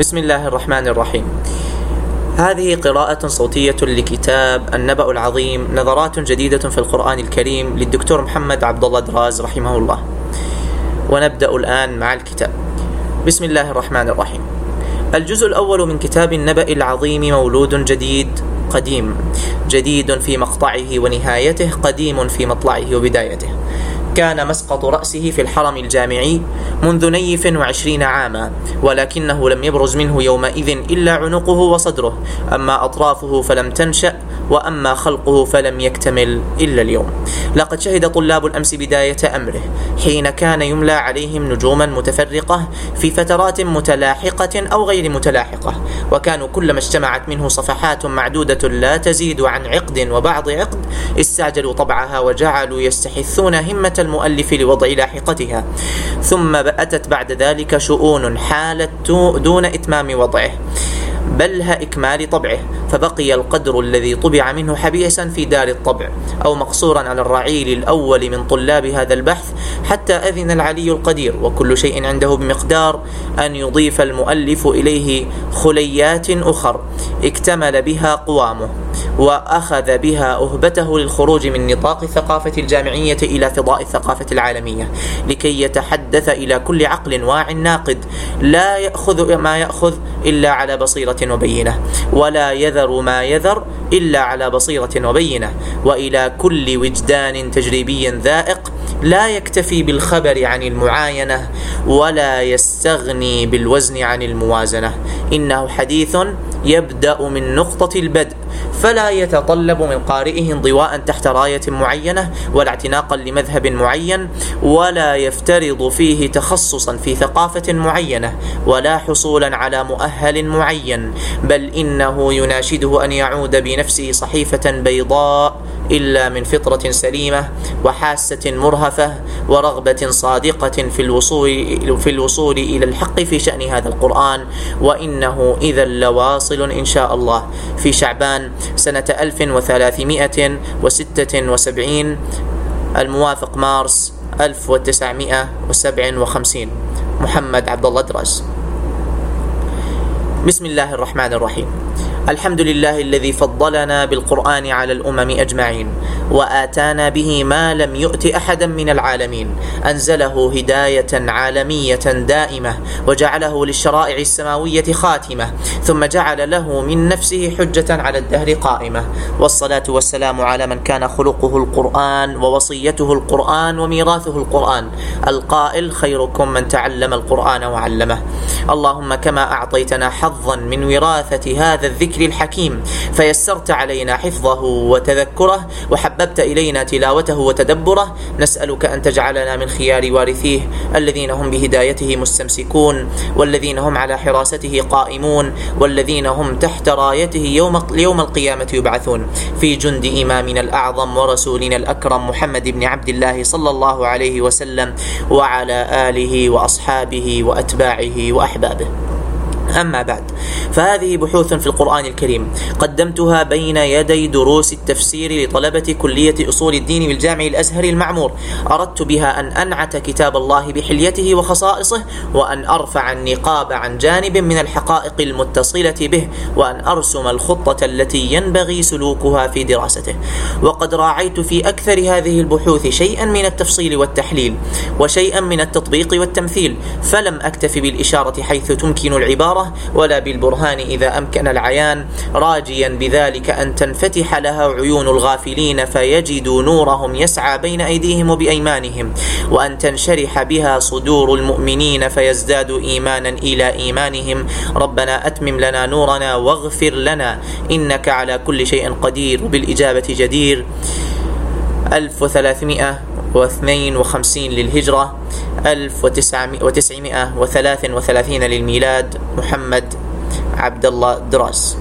بسم الله الرحمن الرحيم. هذه قراءة صوتية لكتاب النبأ العظيم نظرات جديدة في القرآن الكريم للدكتور محمد عبد الله دراز رحمه الله. ونبدأ الآن مع الكتاب. بسم الله الرحمن الرحيم. الجزء الأول من كتاب النبأ العظيم مولود جديد قديم. جديد في مقطعه ونهايته قديم في مطلعه وبدايته. كان مسقط رأسه في الحرم الجامعي منذ نيف وعشرين عاما ولكنه لم يبرز منه يومئذ إلا عنقه وصدره أما أطرافه فلم تنشأ وأما خلقه فلم يكتمل إلا اليوم. لقد شهد طلاب الأمس بداية أمره حين كان يملى عليهم نجوما متفرقة في فترات متلاحقة أو غير متلاحقة وكانوا كلما اجتمعت منه صفحات معدودة لا تزيد عن عقد وبعض عقد استعجلوا طبعها وجعلوا يستحثون همة المؤلف لوضع لاحقتها. ثم أتت بعد ذلك شؤون حالت دون إتمام وضعه بلها إكمال طبعه. فبقي القدر الذي طبع منه حبيسا في دار الطبع أو مقصورا على الرعيل الأول من طلاب هذا البحث حتى أذن العلي القدير. وكل شيء عنده بمقدار أن يضيف المؤلف إليه خليات أخر اكتمل بها قوامه. وأخذ بها أهبته للخروج من نطاق الثقافة الجامعية إلى فضاء الثقافة العالمية لكي يتحدث إلى كل عقل واع ناقد لا يأخذ ما يأخذ إلا على بصيرة وبينة ولا يذر ما يذر إلا على بصيرة وبينة وإلى كل وجدان تجريبي ذائق لا يكتفي بالخبر عن المعاينة ولا يستغني بالوزن عن الموازنة. إنه حديث يبدأ من نقطة البدء فلا يتطلب من قارئه انضواء تحت راية معينة ولا اعتناقا لمذهب معين ولا يفترض فيه تخصصا في ثقافة معينة ولا حصولا على مؤهل معين بل إنه يناشده أن يعود بنفسه صحيفة بيضاء إلا من فطرة سليمة وحاسة مرهفة ورغبة صادقة في الوصول في الوصول إلى الحق في شأن هذا القرآن. وإنه إذا لواصل إن شاء الله. في شعبان سنة 1376 الموافق مارس 1957 محمد عبد الله دراز. بسم الله الرحمن الرحيم. الحمد لله الذي فضلنا بالقرآن على الأمم أجمعين وآتانا به ما لم يؤت أحدا من العالمين أنزله هداية عالمية دائمة وجعله للشرائع السماوية خاتمة ثم جعل له من نفسه حجة على الدهر قائمة. والصلاة والسلام على من كان خلقه القرآن ووصيته القرآن وميراثه القرآن. القائل خيركم من تعلم القرآن وعلمه. اللهم كما أعطيتنا حظا من وراثة هذا الذكر الذكر الحكيم فيسرت علينا حفظه وتذكره وحببت إلينا تلاوته وتدبره. نسألك أن تجعلنا من خيار وارثيه الذين هم بهدايته مستمسكون والذين هم على حراسته قائمون والذين هم تحت رايته يوم, يوم القيامة يبعثون. في جند إمامنا الأعظم ورسولنا الأكرم محمد بن عبد الله صلى الله عليه وسلم وعلى آله وأصحابه وأتباعه وأحبابه. أما بعد فهذه بحوث في القرآن الكريم. قدمتها بين يدي دروس التفسير لطلبة كلية أصول الدين بالجامع الأزهري المعمور. أردت بها أن أنعت كتاب الله بحليته وخصائصه وأن أرفع النقاب عن جانب من الحقائق المتصلة به وأن أرسم الخطة التي ينبغي سلوكها في دراسته. وقد راعيت في أكثر هذه البحوث شيئا من التفصيل والتحليل وشيئا من التطبيق والتمثيل. فلم أكتف بالإشارة حيث تمكن العبارة ولا بالبرهان إذا أمكن العيان راجيا بذلك أن تنفتح لها عيون الغافلين فيجدوا نورهم يسعى بين أيديهم وبأيمانهم وأن تنشرح بها صدور المؤمنين فيزدادوا إيمانا إلى إيمانهم. ربنا أتمم لنا نورنا واغفر لنا إنك على كل شيء قدير. وبالإجابة جدير 1352 للهجرة 1933 للميلاد. محمد عبد الله دراس.